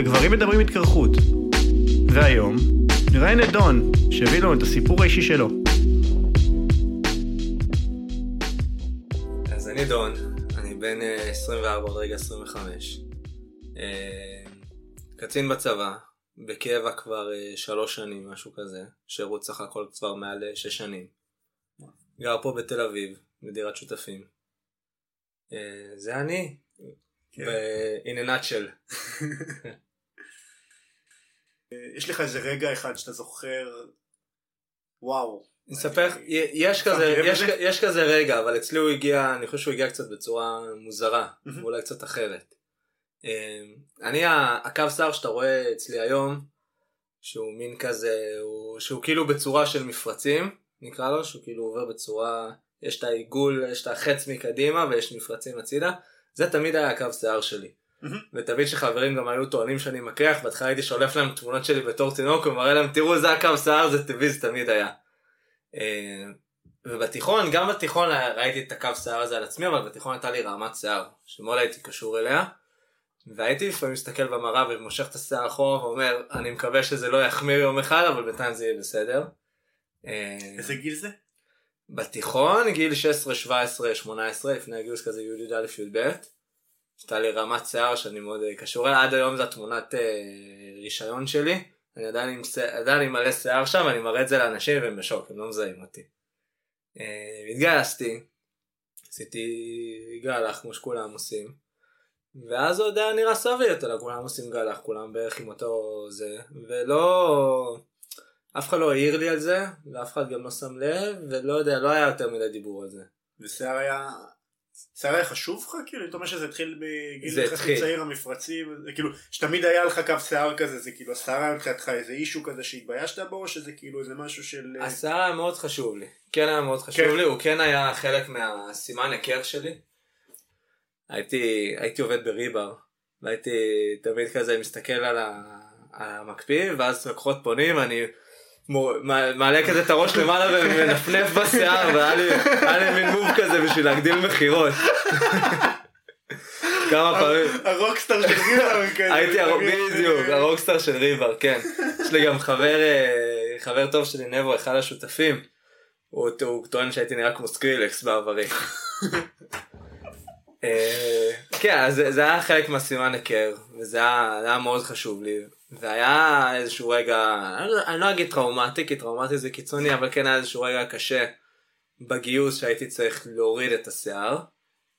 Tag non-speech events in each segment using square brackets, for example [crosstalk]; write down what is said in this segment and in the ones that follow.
לגברים מדברים התקרחות. והיום, נראיין את דון, שהביא לנו את הסיפור האישי שלו. אז אני דון, אני בן אה, 24, עוד רגע 25. אה, קצין בצבא, בקבע כבר אה, שלוש שנים, משהו כזה. שירות סך הכל כבר מעל אה, שש שנים. גר פה בתל אביב, בדירת שותפים. אה, זה אני, כן. ב- in a nutshell. [laughs] יש לך איזה רגע אחד שאתה זוכר, וואו. י- יש כזה, יש, יש כזה רגע, אבל אצלי הוא הגיע, אני חושב שהוא הגיע קצת בצורה מוזרה, מהמם. ואולי קצת אחרת. אה, אני, הקו שיער שאתה רואה אצלי היום, שהוא מין כזה, הוא, שהוא כאילו בצורה של מפרצים, נקרא לו, שהוא כאילו עובר בצורה, יש את העיגול, יש את החץ מקדימה ויש מפרצים הצידה, זה תמיד היה הקו שיער שלי. ותמיד שחברים גם היו טוענים שאני מקריח, בהתחלה הייתי שולף להם תמונות שלי בתור תינוק ומראה להם תראו זה הקו שיער זה טבעי זה תמיד היה. אה, ובתיכון, גם בתיכון ראיתי את הקו שיער הזה על עצמי, אבל בתיכון הייתה לי רעמת שיער, שמאוד הייתי קשור אליה. והייתי לפעמים מסתכל במראה ומושך את השיער אחורה ואומר, אני מקווה שזה לא יחמיר יום אחד, אבל בינתיים זה יהיה בסדר. אה, איזה גיל זה? בתיכון, גיל 16, 17, 18, לפני הגיוס כזה י"א י"ב. הייתה לי רמת שיער שאני מאוד אה, קשור אליה, עד היום זו התמונת אה, רישיון שלי. אני עדיין עם, עדיין עם מלא שיער שם, אני מראה את זה לאנשים והם בשוק, הם לא מזהים אותי. אה, התגייסתי, עשיתי גלח כמו שכולם עושים. ואז עוד היה נראה סביר יותר, כולם עושים גלח, כולם בערך עם אותו זה, ולא... אף אחד לא העיר לי על זה, ואף אחד גם לא שם לב, ולא יודע, לא היה יותר מדי דיבור על זה. ושיער היה... שיער היה חשוב לך? כאילו, אתה אומר שזה התחיל בגיל זה התחיל. צעיר המפרצים, זה כאילו, שתמיד היה לך קו שיער כזה, זה כאילו, השיער היה מבחינתך איזה אישו כזה שהתביישת בו, או שזה כאילו איזה משהו של... אה, השיער היה מאוד חשוב לי, כן היה מאוד חשוב כן. לי, הוא כן היה חלק מהסימן היכר שלי. הייתי, הייתי עובד בריבר, והייתי תמיד כזה מסתכל על, ה, על המקפיא, ואז לקוחות פונים, אני מעלה כזה את הראש למעלה ומנפנף בשיער, והיה לי, מין מוב כזה בשביל להגדיל מכירות. [laughs] כמה פעמים. הרוקסטאר של ריבר [laughs] כזה. הייתי תמיד, בדיוק, הרוקסטאר של ריבר, כן. [laughs] יש לי גם חבר, אה, חבר טוב שלי, נבו, אחד השותפים. הוא, טוען שהייתי נראה כמו סקרילקס בעברי. אה, כן, זה, היה חלק מהסימן היכר, וזה היה, זה היה מאוד חשוב לי. והיה איזשהו רגע, אני לא- אני לא אגיד טראומטי, כי טראומטי זה קיצוני, אבל כן היה איזשהו רגע קשה בגיוס שהייתי צריך להוריד את השיער.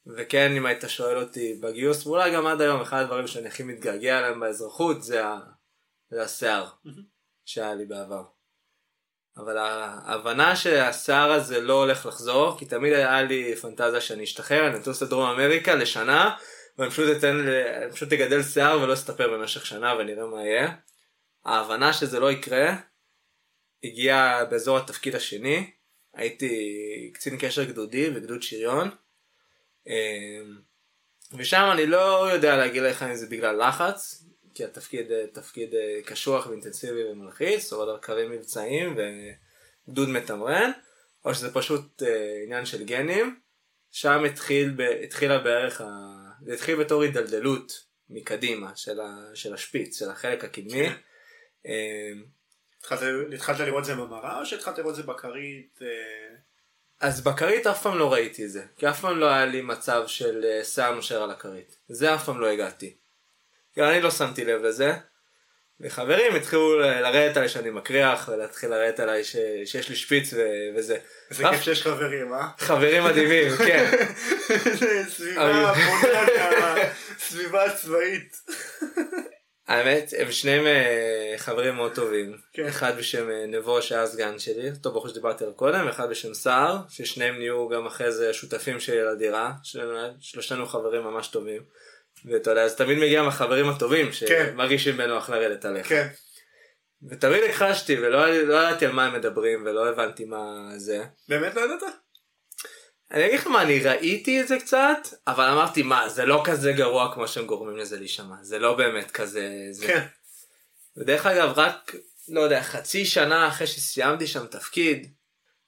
וכן, אם היית שואל אותי בגיוס, ואולי גם עד היום, אחד הדברים שאני הכי מתגעגע אליהם באזרחות זה, ה... זה השיער שהיה לי בעבר. אבל ההבנה שהשיער הזה לא הולך לחזור, כי תמיד היה לי פנטזיה שאני אשתחרר, אני אטוס לדרום אמריקה לשנה, ואני פשוט אתן, אני פשוט אגדל שיער ולא אסתפר במשך שנה ונראה מה יהיה. ההבנה שזה לא יקרה, הגיעה באזור התפקיד השני, הייתי קצין קשר גדודי בגדוד שריון, אמ, ושם אני לא יודע להגיד לך אם זה בגלל לחץ, כי התפקיד תפקיד אה, קשוח ואינטנסיבי ומלחיץ, או על קווים מבצעיים וגדוד מתמרן, או שזה פשוט אה, עניין של גנים. שם התחיל, התחילה בערך, ה... זה התחיל בתור הידלדלות מקדימה של, ה, של השפיץ, של החלק הקדמי. כן. אמ, התחלת לראות את זה במראה, או שהתחלת לראות את זה בכרית? אה, אז בכרית אף פעם לא ראיתי את זה, כי אף פעם לא היה לי מצב של אה, שיער נושר על הכרית. זה אף פעם לא הגעתי. אני לא שמתי לב לזה. וחברים התחילו לרדת עליי שאני מקריח, ולהתחיל לרדת עליי ש... שיש לי שפיץ ו... וזה. אף- כיף שיש חברים, אה? חברים מדהימים, [laughs] כן. סביבה בונה, [laughs] סביבה צבאית. האמת, הם שניהם אה, חברים מאוד טובים. כן. אחד בשם אה, נבו שהיה סגן שלי, אותו בחור שדיברתי עליו קודם, ואחד בשם סער, ששניהם נהיו גם אחרי זה שותפים שלי לדירה, שלושתנו חברים ממש טובים. ואתה יודע, אז תמיד מגיע מהחברים הטובים, כן. שמרגישים בנוח לרדת עליך. כן. ותמיד הכחשתי, ולא לא ידעתי על מה הם מדברים, ולא הבנתי מה זה. באמת לא ידעת? אני אגיד לך מה, אני ראיתי את זה קצת, אבל אמרתי, מה, זה לא כזה גרוע כמו שהם גורמים לזה להישמע, זה לא באמת כזה... זה... כן. ודרך אגב, רק, לא יודע, חצי שנה אחרי שסיימתי שם תפקיד,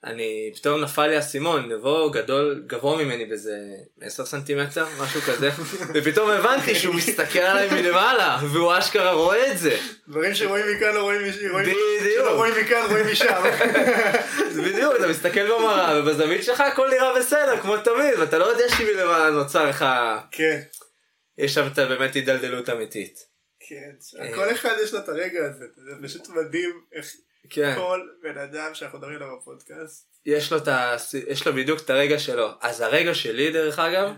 אני, פתאום נפל לי האסימון, נבו גדול, גבוה ממני באיזה 10 סנטימטר, משהו כזה, [laughs] ופתאום הבנתי שהוא מסתכל עליי מלמעלה, והוא אשכרה רואה את זה. דברים שרואים מכאן לא רואים משם. בדיוק. רואים מכאן רואים משם. [laughs] בדיוק, אתה מסתכל במראה, ובזווית שלך הכל נראה בסדר, כמו תמיד, ואתה לא יודע שמלמעלה נוצר לך, כן. יש שם באמת הידלדלות אמיתית. כן. אה. כל אחד יש לו את הרגע הזה. זה פשוט מדהים איך כן. כל בן אדם שאנחנו מדברים עליו בפודקאסט. יש לו, ה... יש לו בדיוק את הרגע שלו. אז הרגע שלי דרך אגב,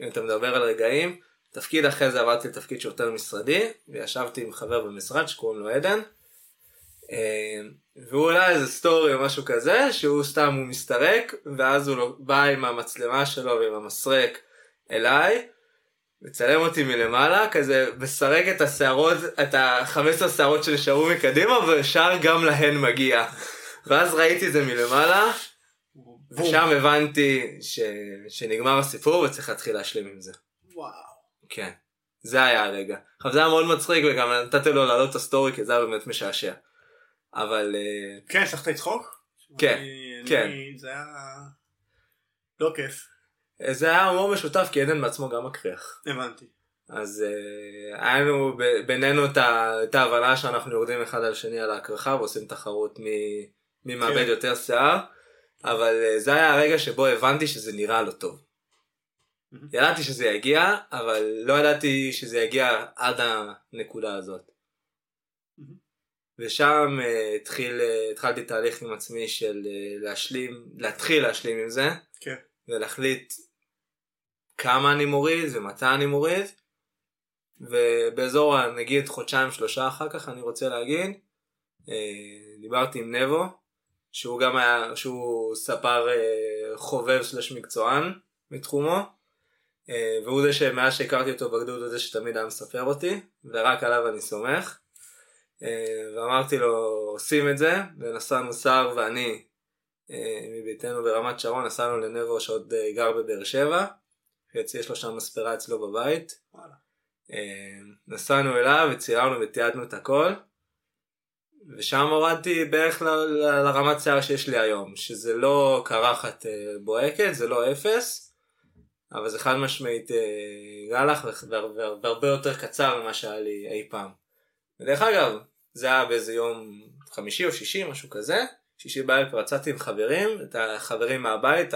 אם אתה מדבר על רגעים, תפקיד אחרי זה עברתי לתפקיד של יותר משרדי, וישבתי עם חבר במשרד שקוראים לו עדן, אה, והוא העלה איזה סטורי או משהו כזה, שהוא סתם הוא מסתרק, ואז הוא לא- בא עם המצלמה שלו ועם המסרק אליי, מצלם אותי מלמעלה, כזה מסרק את השערות, את ה-15 שערות שנשארו מקדימה, וישר גם להן מגיע. ואז ראיתי את זה מלמעלה, ושם הבנתי ש... שנגמר הסיפור וצריך להתחיל להשלים עם זה. וואו. כן. זה היה הרגע. עכשיו זה היה מאוד מצחיק וגם נתתי לו להעלות את הסטורי כי זה היה באמת משעשע. אבל אה, כן, הצלחת לצחוק? כן, אני- כן. אני- זה היה... לא כיף. זה היה הומור משותף כי עדן בעצמו גם מקריח. הבנתי. אז אה, היה לנו בינינו את ההבנה שאנחנו יורדים אחד על שני על ההקרחה ועושים תחרות מי- מי מאבד כן. יותר שיער. אבל אה, זה היה הרגע שבו הבנתי שזה נראה לא טוב. ידעתי שזה יגיע, אבל לא ידעתי שזה יגיע עד הנקודה הזאת. ושם אה, התחיל, התחלתי תהליך עם עצמי של להשלים, להתחיל להשלים עם זה, כן. ולהחליט כמה אני מוריד ומתי אני מוריד, ובאזור נגיד חודשיים שלושה אחר כך אני רוצה להגיד, אה, דיברתי עם נבו, שהוא גם היה, שהוא ספר אה, חובב סלש מקצוען בתחומו, אה, והוא זה שמאז שהכרתי אותו בגדוד הוא זה שתמיד היה מספר אותי, ורק עליו אני סומך. ואמרתי לו עושים את זה, ונסענו שר ואני מביתנו ברמת שרון, נסענו לנבו שעוד גר בבאר שבע, יש לו שם מספרה אצלו בבית. וואלה. אה, נסענו אליו וצילמנו ותיעדנו את הכל. ושם הורדתי בערך ל- ל- לרמת שיער שיש לי היום, שזה לא קרחת אה, בוהקת, זה לא אפס, אבל זה חד משמעית אה, גלח והר- והר- והרבה יותר קצר ממה שהיה לי אי פעם. ודרך אגב, זה היה באיזה יום חמישי או שישי, משהו כזה, שישי בערב יצאתי עם חברים, את החברים מהבית,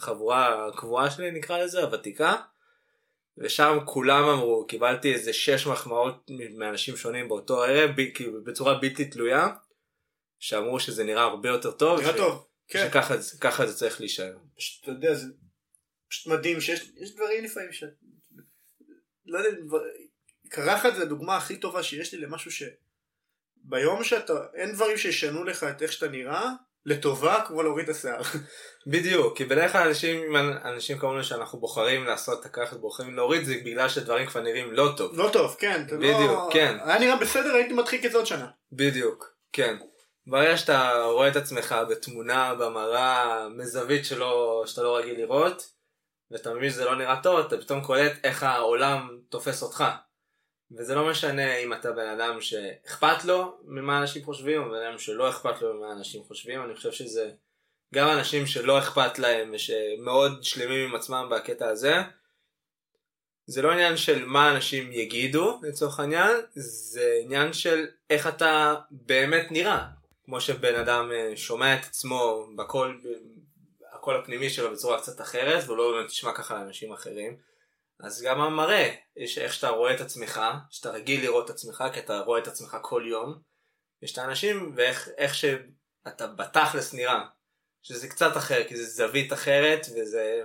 החבורה הקבועה שלי נקרא לזה, הוותיקה, ושם כולם אמרו, קיבלתי איזה שש מחמאות מאנשים שונים באותו ערב, ב- כאילו בצורה בלתי תלויה, שאמרו שזה נראה הרבה יותר טוב, נראה ש- טוב. כן. שככה זה- צריך להישאר. פשוט, אתה יודע, זה פשוט מדהים שיש יש דברים לפעמים ש... לא יודע, קרחת זה הדוגמה הכי טובה שיש לי למשהו ש... ביום שאתה, אין דברים שישנו לך את איך שאתה נראה, לטובה כמו להוריד את השיער. בדיוק, כי בדרך כלל אנשים, אנשים כמובן שאנחנו בוחרים לעשות את הככה, בוחרים להוריד זה בגלל שדברים כבר נראים לא טוב. לא טוב, כן. אתה בדיוק, לא... כן. היה נראה בסדר, הייתי מדחיק את זה עוד שנה. בדיוק, כן. ברגע שאתה רואה את עצמך בתמונה, במראה, מזווית שלא, שאתה לא רגיל לראות, ואתה מבין שזה לא נראה טוב, אתה פתאום קולט איך העולם תופס אותך. וזה לא משנה אם אתה בן אדם שאכפת לו ממה אנשים חושבים, או בן אדם שלא אכפת לו ממה אנשים חושבים, אני חושב שזה גם אנשים שלא אכפת להם ושמאוד שלמים עם עצמם בקטע הזה. זה לא עניין של מה אנשים יגידו לצורך העניין, זה עניין של איך אתה באמת נראה. כמו שבן אדם אה, שומע את עצמו בקול, הקול הפנימי שלו בצורה קצת אחרת, והוא לא באמת נשמע ככה לאנשים אחרים. אז גם המראה, יש איך שאתה רואה את עצמך, שאתה רגיל לראות את עצמך, כי אתה רואה את עצמך כל יום. יש את האנשים ואיך איך שאתה בתכלס נראה, שזה קצת אחר, כי זה זווית אחרת, וזה...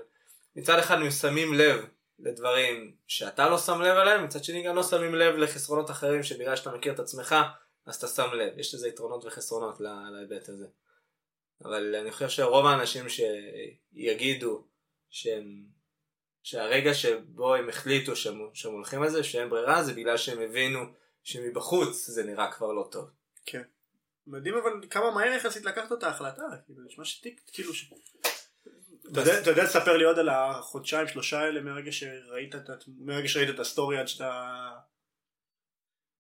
מצד אחד הם שמים לב לדברים שאתה לא שם לב אליהם, מצד שני גם לא שמים לב לחסרונות אחרים שבגלל שאתה מכיר את עצמך, אז אתה שם לב. יש לזה יתרונות וחסרונות לה- להיבט הזה. אבל אני חושב שרוב האנשים שיגידו שהם שהרגע שבו הם החליטו שהם, שהם הולכים על זה, שאין ברירה, זה בגלל שהם הבינו שמבחוץ זה נראה כבר לא טוב. כן. מדהים אבל כמה מהר יחסית לקחת את ההחלטה, כאילו נשמע שתיק, כאילו ש... אתה יודע- לספר לי עוד על החודשיים שלושה האלה מהרגע שראית את, ה- מהרגע שראית את הסטורי עד שאתה...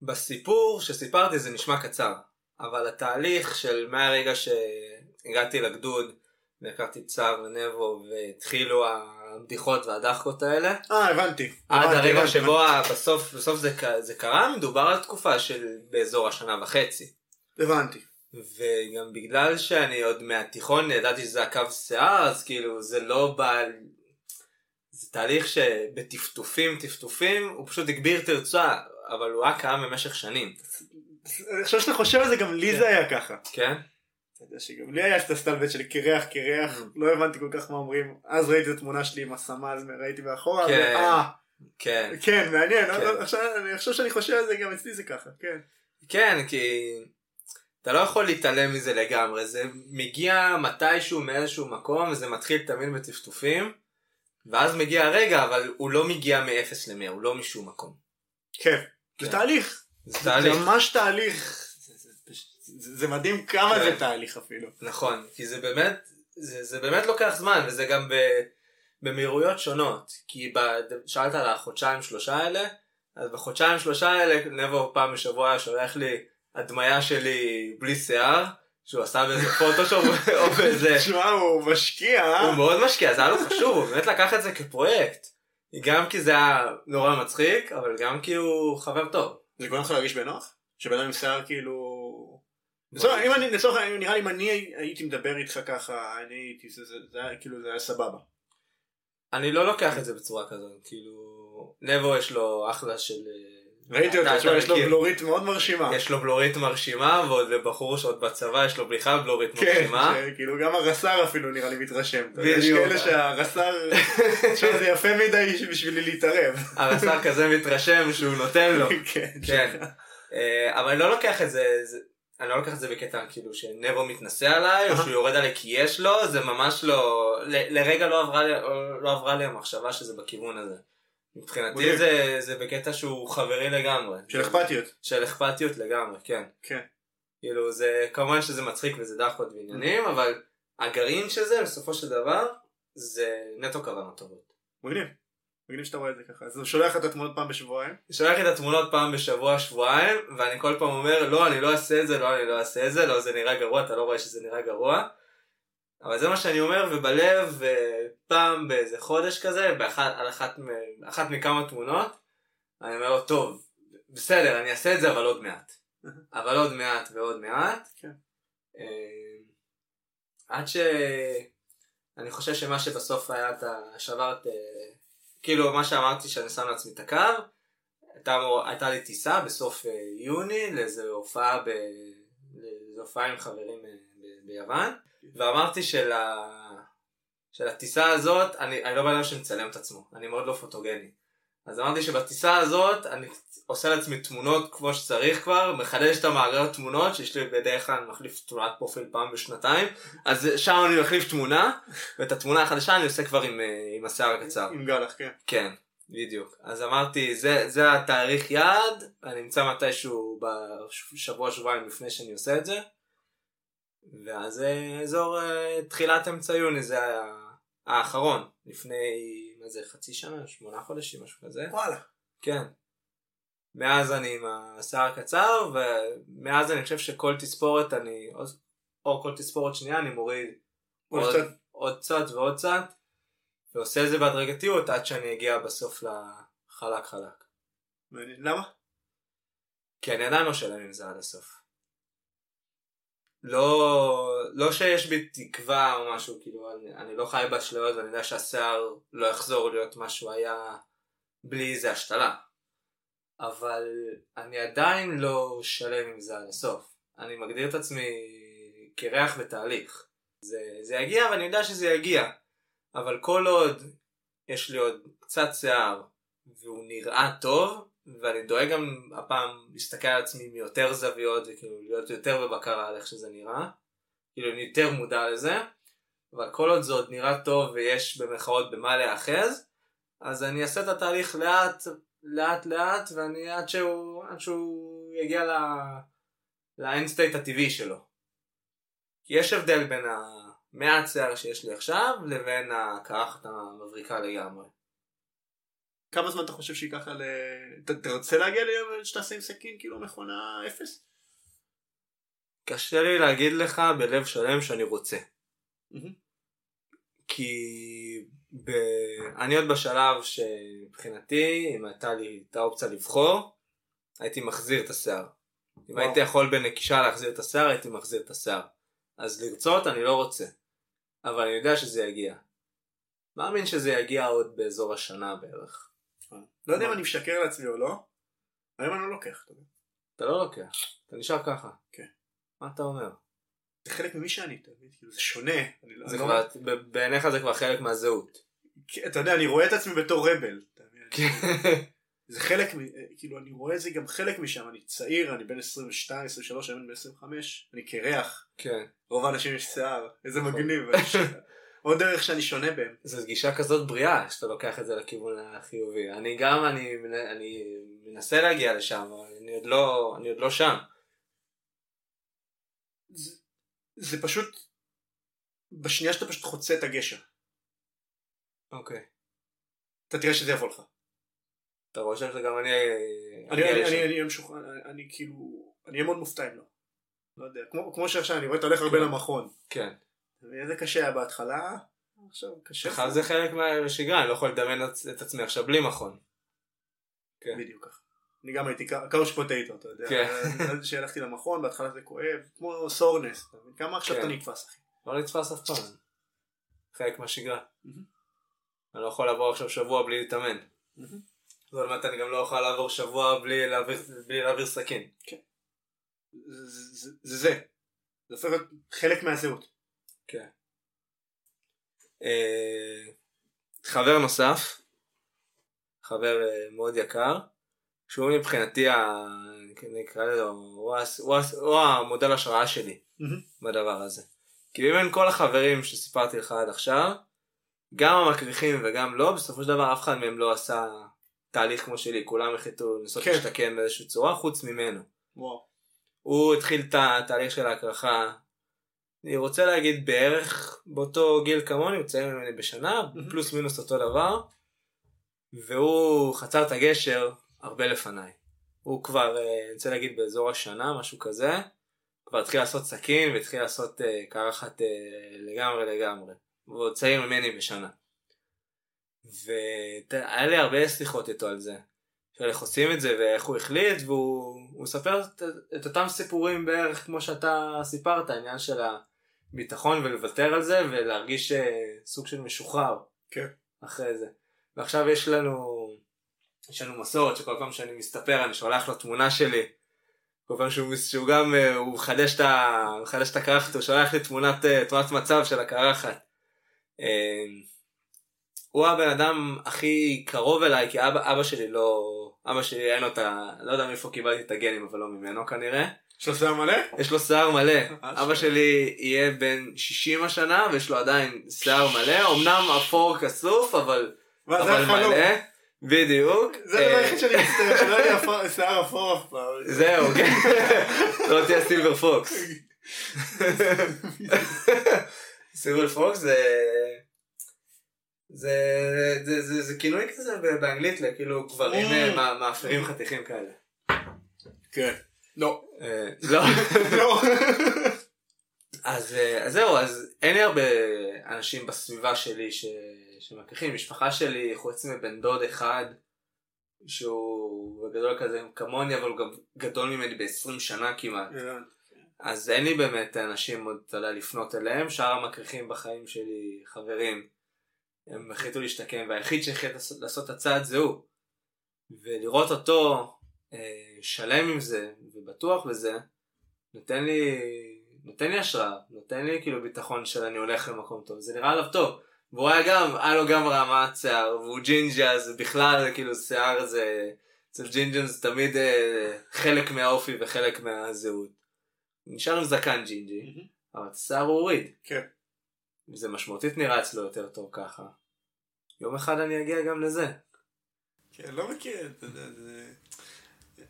בסיפור שסיפרתי זה נשמע קצר, אבל התהליך של מהרגע שהגעתי לגדוד את סער ונבו והתחילו הבדיחות והדחקות האלה. אה, הבנתי. עד הבנתי, הרגע הבנתי, שבו בסוף, בסוף זה, זה קרה, מדובר על תקופה של באזור השנה וחצי. הבנתי. וגם בגלל שאני עוד מהתיכון ידעתי שזה הקו שיער, אז כאילו זה לא בא... זה תהליך שבטפטופים טפטופים הוא פשוט הגביר תרצה, אבל הוא היה קיים במשך שנים, אני חושב שאתה חושב על זה, גם לי כן. זה היה ככה. כן? אתה יודע שגם לי היה את הסטלבט של קרח קרח, Mm. לא הבנתי כל כך מה אומרים. אז ראיתי את התמונה שלי עם הסמל, ראיתי מאחורה, כן. אה, כן. כן, מעניין, כן. אני חושב שאני חושב על זה, גם אצלי זה ככה, כן. כן, כי אתה לא יכול להתעלם מזה לגמרי, זה מגיע מתישהו מאיזשהו מקום וזה מתחיל תמיד בטפטופים, ואז מגיע הרגע, אבל הוא לא מגיע מ-0 ל-100, הוא לא משום מקום. כן. כן. זה תהליך. זה זה תהליך. ממש תהליך. זה- מדהים כמה כן. זה תהליך אפילו. נכון, כי זה באמת, זה, זה באמת לוקח זמן, וזה גם ב, במהירויות שונות. כי ב, שאלת על החודשיים שלושה האלה, אז בחודשיים שלושה האלה, נבו פעם בשבוע היה שולח לי הדמיה שלי בלי שיער, שהוא עשה באיזה פוטושופ [laughs] או באיזה... תשמע, הוא משקיע. אה? הוא מאוד משקיע, זה היה לו חשוב, הוא באמת לקח את זה כפרויקט. גם כי זה היה נורא מצחיק, אבל גם כי הוא חבר טוב. זה גורם לך להרגיש בנוח? שבן אדם עם שיער כאילו... לצורך- אם אני, לצורך העניין, נראה לי אם אני הייתי מדבר איתך ככה, אני הייתי, זה- היה כאילו, זה היה סבבה. אני לא לוקח את זה בצורה כזאת, כאילו... נבו יש לו אחלה של... ראיתי אתה- אותו, תשמע, יש לו. בלורית מאוד מרשימה. יש לו בלורית מרשימה, ועוד לבחור שעוד בצבא יש לו בכלל בלורית כן, מרשימה. כאילו גם הרס"ר אפילו נראה לי מתרשם. יש. כאלה שהרס"ר, תשמע, זה יפה מדי בשבילי להתערב. הרס"ר כזה מתרשם שהוא נותן לו. [laughs] כן, כן. אה, אבל אני לא לוקח את זה- אני לא לוקח את זה בקטע כאילו שנבו מתנשא עליי, או שהוא יורד עליי כי יש לו, זה ממש לא, ל- לרגע לא עברה לי, לא עברה לי המחשבה שזה בכיוון הזה. מבחינתי. זה, זה בקטע שהוא חברי לגמרי. של אכפתיות. של אכפתיות לגמרי, כן. כן. כאילו זה, כמובן שזה מצחיק וזה דחקות ועניינים, אבל הגרעין של זה בסופו של דבר, זה נטו כוונות טובות. מגניב. מגניב שאתה רואה את זה ככה. אז הוא שולח לך את התמונות פעם בשבועיים. שולח את התמונות פעם בשבוע, שבועיים, ואני כל פעם אומר, לא, אני לא אעשה את זה, לא, אני לא אעשה את זה, לא, זה נראה גרוע, אתה לא רואה שזה נראה גרוע. אבל זה מה שאני אומר, ובלב, אה, פעם באיזה חודש כזה, באחת, על אחת, אחת מכמה תמונות, אני אומר לו, טוב, בסדר, אני אעשה את זה, אבל עוד מעט. [laughs] אבל עוד מעט ועוד מעט. כן. אה, עד ש... אני חושב שמה שבסוף היה את ה... שברת... כאילו מה שאמרתי שאני שם לעצמי את הקו, הייתה, הייתה לי טיסה בסוף אה, יוני לאיזו הופעה, ב... לאיזו הופעה עם חברים אה, ב... ביוון, ואמרתי של, ה... של הטיסה הזאת, אני, אני לא בן אדם שמצלם את עצמו, אני מאוד לא פוטוגני. אז אמרתי שבטיסה הזאת אני עושה לעצמי תמונות כמו שצריך כבר, מחדש את המאגר תמונות, שיש לי בדרך כלל מחליף תמונת פרופיל פעם בשנתיים, אז שם אני מחליף תמונה, ואת התמונה החדשה אני עושה כבר עם, אה, עם השיער הקצר. עם גלח, כן. כן, בדיוק. אז אמרתי, זה, זה התאריך יעד, אני נמצא מתישהו בשבוע שבועיים לפני שאני עושה את זה, ואז אה, אזור אה, תחילת אמצע יוני זה האחרון, לפני, מה זה, חצי שנה, שמונה חודשים, משהו כזה. וואלה. כן. מאז אני עם השיער הקצר, ומאז אני חושב שכל תספורת אני, או, או כל תספורת שנייה אני מוריד עוד עוד, קצת. עוד קצת ועוד קצת, ועושה את זה בהדרגתיות עד שאני אגיע בסוף לחלק חלק. למה? כי אני עדיין לא שלם עם זה עד הסוף. לא, לא שיש בי תקווה או משהו, כאילו, אני, אני לא חי באשליות ואני יודע שהשיער לא יחזור להיות מה שהוא היה בלי איזה השתלה. אבל אני עדיין לא שלם עם זה עד הסוף. אני מגדיר את עצמי קרח בתהליך. זה, זה יגיע ואני יודע שזה יגיע. אבל כל עוד יש לי עוד קצת שיער והוא נראה טוב, ואני דואג גם הפעם להסתכל על עצמי מיותר זוויות וכאילו להיות יותר בבקרה על איך שזה נראה. כאילו אני יותר מודע לזה. אבל כל עוד זה עוד נראה טוב ויש במרכאות במה להיאחז, אז אני אעשה את התהליך לאט לאט לאט ואני עד שהוא, עד שהוא יגיע. ל end state הטבעי שלו. כי יש הבדל בין המעט שיער שיש לי עכשיו לבין הקרחת המבריקה לגמרי. כמה זמן אתה חושב שייקח ל... אתה תרצה להגיע ליום שתעשה עם סכין כאילו מכונה אפס? קשה לי להגיד לך בלב שלם שאני רוצה. כי ב... אני עוד בשלב שמבחינתי, אם הייתה לי את האופציה לבחור, הייתי מחזיר את השיער. אם וואו. הייתי יכול בנקישה להחזיר את השיער, הייתי מחזיר את השיער. אז לרצות אני לא רוצה, אבל אני יודע שזה יגיע. מאמין שזה יגיע עוד באזור השנה בערך. לא יודע אם אני משקר לעצמי או לא. היום אני לא לוקח. אתה לא לוקח, אתה נשאר ככה. כן. מה אתה אומר? זה חלק ממי שאני, אתה מבין? כאילו, זה שונה. לא- זה לא- כבר, בעיניך זה כבר חלק מהזהות. כי, אתה יודע, אני רואה את עצמי בתור רבל. כן. [laughs] זה חלק, מ- כאילו, אני רואה את זה גם חלק משם. אני צעיר, אני בן 22, 23, היום אני בן 25. אני קרח. כן. רוב האנשים יש שיער. איזה נכון. מגניב. [laughs] עוד דרך שאני שונה בהם. זו גישה כזאת בריאה שאתה לוקח את זה לכיוון החיובי. אני גם, אני, אני מנסה להגיע לשם, אבל אני עוד לא, אני עוד לא שם. זה, זה פשוט, בשנייה שאתה פשוט חוצה את הגשר, אוקיי. אתה תראה שזה יבוא לך. אתה רושם שזה גם אני אני, אני. אני, אני, משוחרר, אני, אני כאילו, אני אהיה מאוד מופתע אם לא. לא יודע, כמו, כמו שעכשיו אני רואה אתה הולך הרבה למכון. כן. איזה קשה היה בהתחלה, עכשיו קשה. לך זה חלק מהשגרה, אני לא יכול לדמיין את עצמי עכשיו בלי מכון. כן. בדיוק ככה. אני גם הייתי קאוש פוטטו, אתה יודע. כן. אז שהלכתי למכון, בהתחלה זה כואב, כמו סורנס? כמה עכשיו כן. אתה נתפס אחי. לא נתפס אף פעם. חלק מהשגרה. אני לא יכול לעבור עכשיו שבוע בלי להתאמן. ועוד מעט אני גם לא יכול לעבור שבוע בלי להעביר- סכין. זה זה. זה זה. זה הופך להיות חלק מהזהות. כן. אה, חבר נוסף, חבר אה, מאוד יקר, שהוא מבחינתי, ה- נקרא לזה, הוא המודל השראה שלי. בדבר הזה. כי מבין כל החברים שסיפרתי לך עד עכשיו, גם המקריחים וגם לא, בסופו של דבר אף אחד מהם לא עשה תהליך כמו שלי, כולם החליטו לנסות כן. להשתקם באיזושהי צורה חוץ ממנו. וואו. הוא התחיל את התהליך של ההקרחה, אני רוצה להגיד בערך באותו גיל כמוני, הוא צעיר ממני בשנה. פלוס מינוס אותו דבר, והוא חצר את הגשר הרבה לפניי. הוא כבר, אה, אני רוצה להגיד באזור השנה, משהו כזה, כבר התחיל לעשות סכין והתחיל לעשות אה, קרחת אה, לגמרי לגמרי. עוד צעיר ממני בשנה. והיה לי הרבה שיחות איתו על זה. של איך עושים את זה ואיך הוא החליט והוא הוא מספר את, את אותם סיפורים בערך כמו שאתה סיפרת העניין של הביטחון ולוותר על זה ולהרגיש אה, סוג של משוחרר. כן. אחרי זה. ועכשיו יש לנו יש לנו מסורת שכל פעם שאני מסתפר אני שולח לו תמונה שלי. כל פעם שהוא, שהוא גם אה, הוא מחדש את ה- מחדש את הקרחת הוא שולח לי תמונת, אה, תמונת מצב של הקרחת. הוא הבן אדם הכי קרוב אליי כי אבא, אבא שלי לא אבא שלי אין לו את ה... לא יודע מאיפה קיבלתי את הגנים אבל לא ממנו כנראה יש לו שיער מלא? יש לו שיער מלא אשכרה. אבא שלי יהיה בן 60 השנה ויש לו עדיין שיער מלא אמנם אפור כסוף אבל, מה, זה אבל. מלא בדיוק זה הדבר אה, היחיד שאני מצטער, שלא יהיה שיער אפור אף פעם. זהו כן [laughs] לא תהיה סילבר פוקס סילבר פוקס זה זה, זה, זה, זה כינוי כזה באנגלית לכאילו גברים אה, מאפרים חתיכים כאלה. כן. לא. אה, [laughs] לא. לא. אז, אה, אז זהו, אז אין לי הרבה אנשים בסביבה שלי ש... שמקריחים. משפחה שלי, חוץ מבן דוד אחד, שהוא גדול כזה כמוני, אבל הוא גם גדול ממני ב-20 שנה כמעט. אז אין לי באמת אנשים עוד, אתה יודע, לפנות אליהם. שאר המקריחים בחיים שלי, חברים, הם החליטו להשתקם, והיחיד שהחליט לעשות, את הצעד זה הוא. ולראות אותו שלם עם זה, ובטוח בזה, נותן לי, נותן לי השראה, נותן לי כאילו ביטחון שאני הולך למקום טוב, זה נראה עליו טוב. והוא היה גם, היה לו גם רמת שיער, והוא ג'ינג'ה, זה בכלל כאילו שיער זה, אצל ג'ינג'ה זה תמיד אה, חלק מהאופי וחלק מהזהות. נשאר עם זקן ג'ינג'י, אבל את השיער הוא הוריד. כן. וזה משמעותית נראה אצלו יותר טוב ככה. יום אחד אני אגיע גם לזה. כן, לא מכיר, אתה יודע, זה...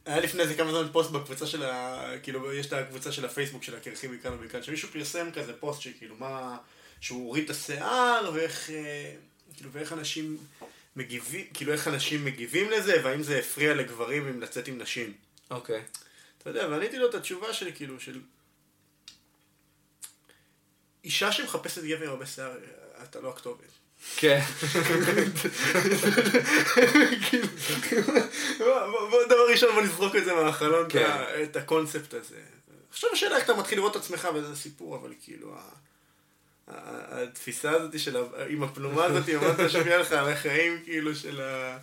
היה לפני איזה כמה זמן פוסט בקבוצה של ה... כאילו, יש את הקבוצה של הפייסבוק של הקרחים מכאן ומכאן, שמישהו פרסם כזה פוסט שכאילו מה... שהוא הוריד את השיער, ואיך... אה, כאילו, ואיך אנשים מגיבים, כאילו, איך אנשים מגיבים לזה, והאם זה הפריע לגברים אם לצאת עם נשים. אוקיי. אתה יודע, ועניתי לו את התשובה שלי, כאילו, של... אישה שמחפשת גבר עם הרבה שיער, אתה לא הכתובת. כן. דבר ראשון בוא נזרוק את זה מהחלון, את כן. את הקונספט הזה. עכשיו השאלה איך אתה מתחיל לראות את עצמך וזה סיפור, אבל כאילו, התפיסה הזאת של, עם הפלומה הזאת, מה אתה שומע לך על החיים, כאילו, של ה...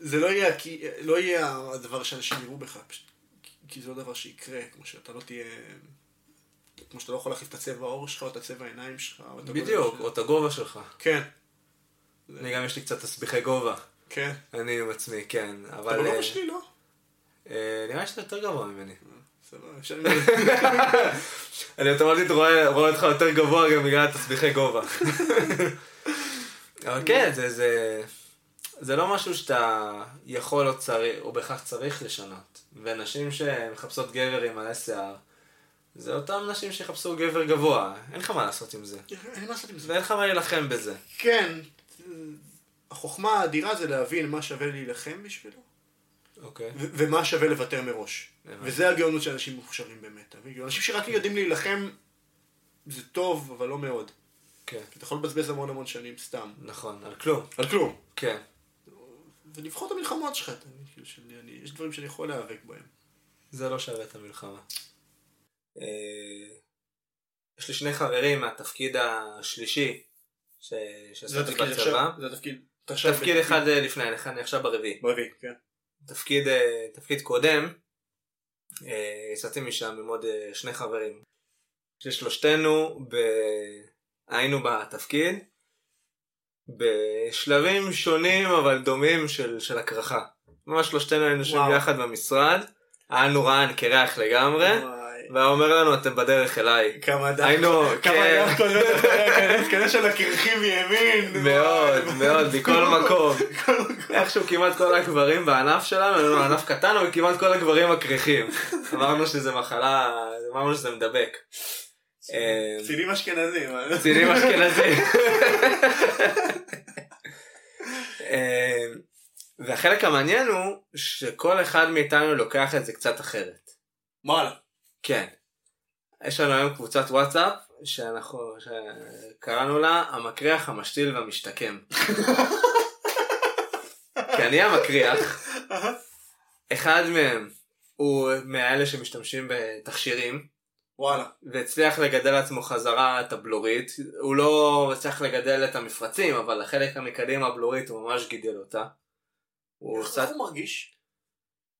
זה לא יהיה, לא יהיה הדבר שאנשים יראו בך, פשוט, כי זה לא דבר שיקרה, כמו שאתה לא תהיה... כמו שאתה לא יכול להחליף את הצבע העור שלך, או את הצבע העיניים שלך, או את בדיוק, שלך. או את הגובה שלך. כן, אני גם יש לי קצת תסביכי גובה. כן. אני עם עצמי, כן. אתה אבל... בגובה אה, שלי, לא? אה, נראה שאתה יותר גבוה ממני. סבבה, אפשר... [laughs] אני אוטומטית רואה רואה אותך יותר גבוה גם בגלל התסביכי גובה. [laughs] אבל כן, זה, זה, זה לא משהו שאתה יכול או צריך, או בהכרח צריך לשנות. ונשים שמחפשות גבר עם מלא שיער, זה אותם נשים שיחפשו גבר גבוה. אין לך מה לעשות עם זה. אין מה לעשות עם זה. ואין לך מה להילחם בזה. כן, החוכמה האדירה זה להבין מה שווה להילחם בשבילו, אוקיי. ו- ומה שווה לוותר מראש. הבנתי. וזה הגאונות של אנשים מוכשרים באמת. אתה מבין? אנשים שרק יודעים להילחם, זה טוב, אבל לא מאוד. כן, אתה יכול לבזבז המון המון שנים סתם. נכון, על כלום. על כלום. כן. ולבחור את המלחמות שלך. אתה מבין? כאילו שאני- אני- יש דברים שאני יכול להיאבק בהם. זה לא שווה את המלחמה. אה, יש לי שני חברים מהתפקיד השלישי ש- שעשיתי בצבא. זה התפקיד. עכשיו תפקיד אחד אה, לפני, אני- עכשיו ברביעי. ברביעי, כן. תפקיד, אה, תפקיד קודם, יצאתי משם עם עוד שני חברים. ששלושתנו ב... היינו בתפקיד בשלבים שונים אבל דומים של, של הקרחה. ממש שלושתנו היינו יושבים וואו. ביחד במשרד, היה לנו רען קרח לגמרי, וואי. והיה אומר לנו אתם בדרך אליי. כמה דק, היינו, כמה כן. קודם היה כזה של הקרחים מימין. [laughs] מאוד. מאוד, [laughs] מכל מקום. איכשהו כמעט כל הגברים בענף שלנו, היה לנו ענף קטן, אבל כמעט כל הגברים מקריחים. אמרנו שזה מחלה, אמרנו שזה מדבק. אה, צילים אשכנזים. קצינים אשכנזים. אה, [laughs] והחלק המעניין הוא שכל אחד מאיתנו לוקח את זה קצת אחרת. וואלה. כן. יש לנו היום קבוצת וואטסאפ שאנחנו, שקראנו לה המקריח, המשתיל והמשתקם. כי אני המקריח, אחד מהם הוא מאלה שמשתמשים בתכשירים, וואלה. והצליח לגדל לעצמו חזרה את הבלורית. הוא לא הצליח לגדל את המפרצים, אבל החלק המקדם הבלורית הוא ממש גידל אותה. הוא איך. הוא מרגיש?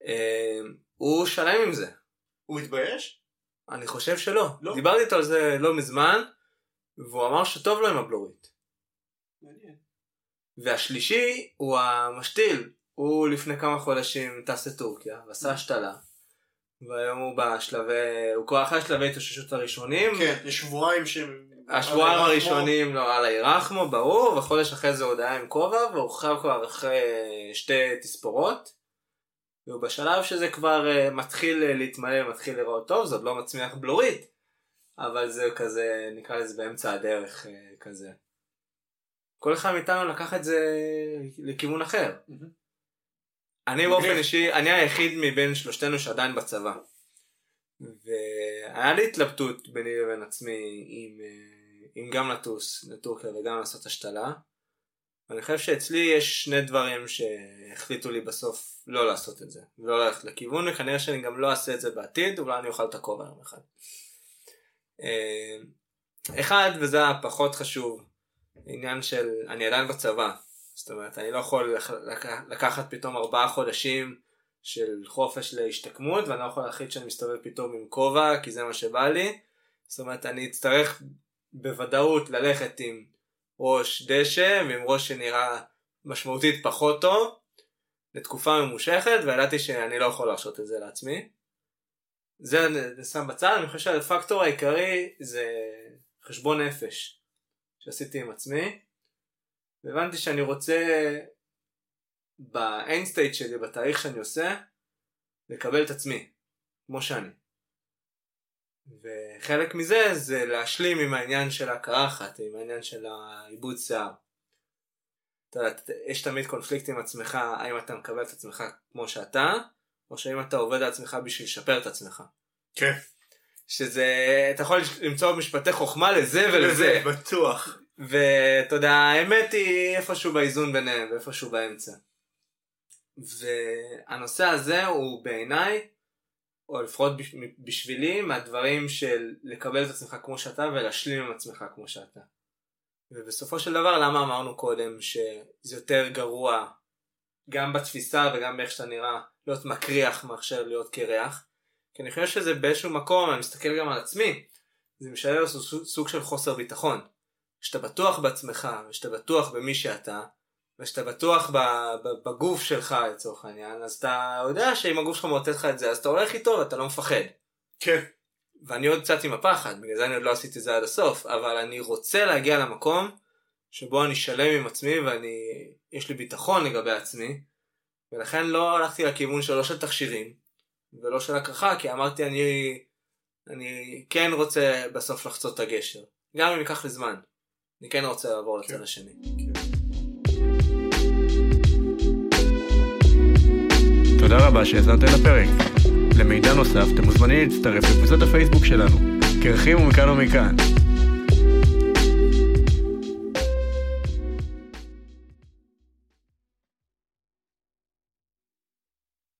אה, הוא שלם עם זה. הוא מתבייש? אני חושב שלא. לא? דיברתי איתו על זה לא מזמן, והוא אמר שטוב לו עם הבלורית. מעניין. והשלישי הוא המשתיל. הוא לפני כמה חודשים טס לטורקיה ועשה השתלה. והיום הוא בשלבי, הוא כבר אחרי שלבי התאוששות הראשונים. כן, יש שבועיים שהם... השבועיים. הראשונים לא על הירחמו, ברור, וחודש אחרי זה הוא היה עם כובע, והוא חייב כבר אחרי שתי תספורות. והוא בשלב שזה כבר אה, מתחיל אה, להתמלא, מתחיל לראות טוב, זה עוד לא מצמיח בלורית, אבל זה כזה, נקרא לזה באמצע הדרך אה, כזה. כל אחד מאיתנו לקח את זה לכיוון אחר. אני [laughs] באופן. אישי, אני היחיד מבין שלושתנו שעדיין בצבא. והיה לי התלבטות ביני לבין עצמי אם, אם גם לטוס לטורקיה וגם לעשות השתלה. אני חושב שאצלי יש שני דברים שהחליטו לי בסוף לא לעשות את זה, ולא ללכת לכיוון, וכנראה שאני גם לא אעשה את זה בעתיד, אולי אני אוכל את הכובע יום אחד. אה, אחד, וזה הפחות חשוב, עניין של אני עדיין בצבא, זאת אומרת אני לא יכול לק- לק- לקחת פתאום ארבעה חודשים של חופש להשתקמות ואני לא יכול להחליט שאני מסתובב פתאום עם כובע כי זה מה שבא לי, זאת אומרת אני אצטרך בוודאות ללכת עם ראש דשא ועם ראש שנראה משמעותית פחות טוב לתקופה ממושכת וידעתי שאני לא יכול להרשות את זה לעצמי. זה אני שם בצד, אני חושב שהפקטור העיקרי זה חשבון נפש שעשיתי עם עצמי והבנתי שאני רוצה ב end state שלי, בתהליך שאני עושה, לקבל את עצמי, כמו שאני. וחלק מזה זה להשלים עם העניין של הקרחת, עם העניין של העיבוד שיער. אתה יודע, יש תמיד קונפליקט עם עצמך, האם אתה מקבל את עצמך כמו שאתה, או שהאם אתה עובד על עצמך בשביל לשפר את עצמך. כן. שזה, אתה יכול למצוא משפטי חוכמה לזה [laughs] ולזה. בטוח. ואתה יודע, האמת היא איפשהו באיזון ביניהם, ואיפשהו באמצע. והנושא הזה הוא בעיניי, או לפחות בשבילי, מהדברים של לקבל את עצמך כמו שאתה ולהשלים עם עצמך כמו שאתה. ובסופו של דבר, למה אמרנו קודם שזה יותר גרוע, גם בתפיסה וגם באיך שאתה נראה, להיות מקריח מאשר להיות קרח? כי אני חושב שזה באיזשהו מקום, אני מסתכל גם על עצמי, זה משלם סוג של חוסר ביטחון. כשאתה בטוח בעצמך, ושאתה בטוח במי שאתה, ושאתה בטוח בגוף שלך לצורך העניין, אז אתה יודע שאם הגוף שלך מוטט לך את זה, אז אתה הולך איתו ואתה לא מפחד. כן. ואני עוד קצת עם הפחד, בגלל זה אני עוד לא עשיתי את זה עד הסוף, אבל אני רוצה להגיע למקום שבו אני שלם עם עצמי ואני, יש לי ביטחון לגבי עצמי, ולכן לא הלכתי לכיוון שלו של תכשירים, ולא של הקרחה, כי אמרתי אני, אני כן רוצה בסוף לחצות את הגשר, גם אם ייקח לי זמן. אני כן רוצה לעבור לצד כן. השני. כן. תודה רבה שהאזנתם לפרק. למידע נוסף אתם מוזמנים להצטרף לקבוצת הפייסבוק שלנו, קרחים ומכאן ומכאן.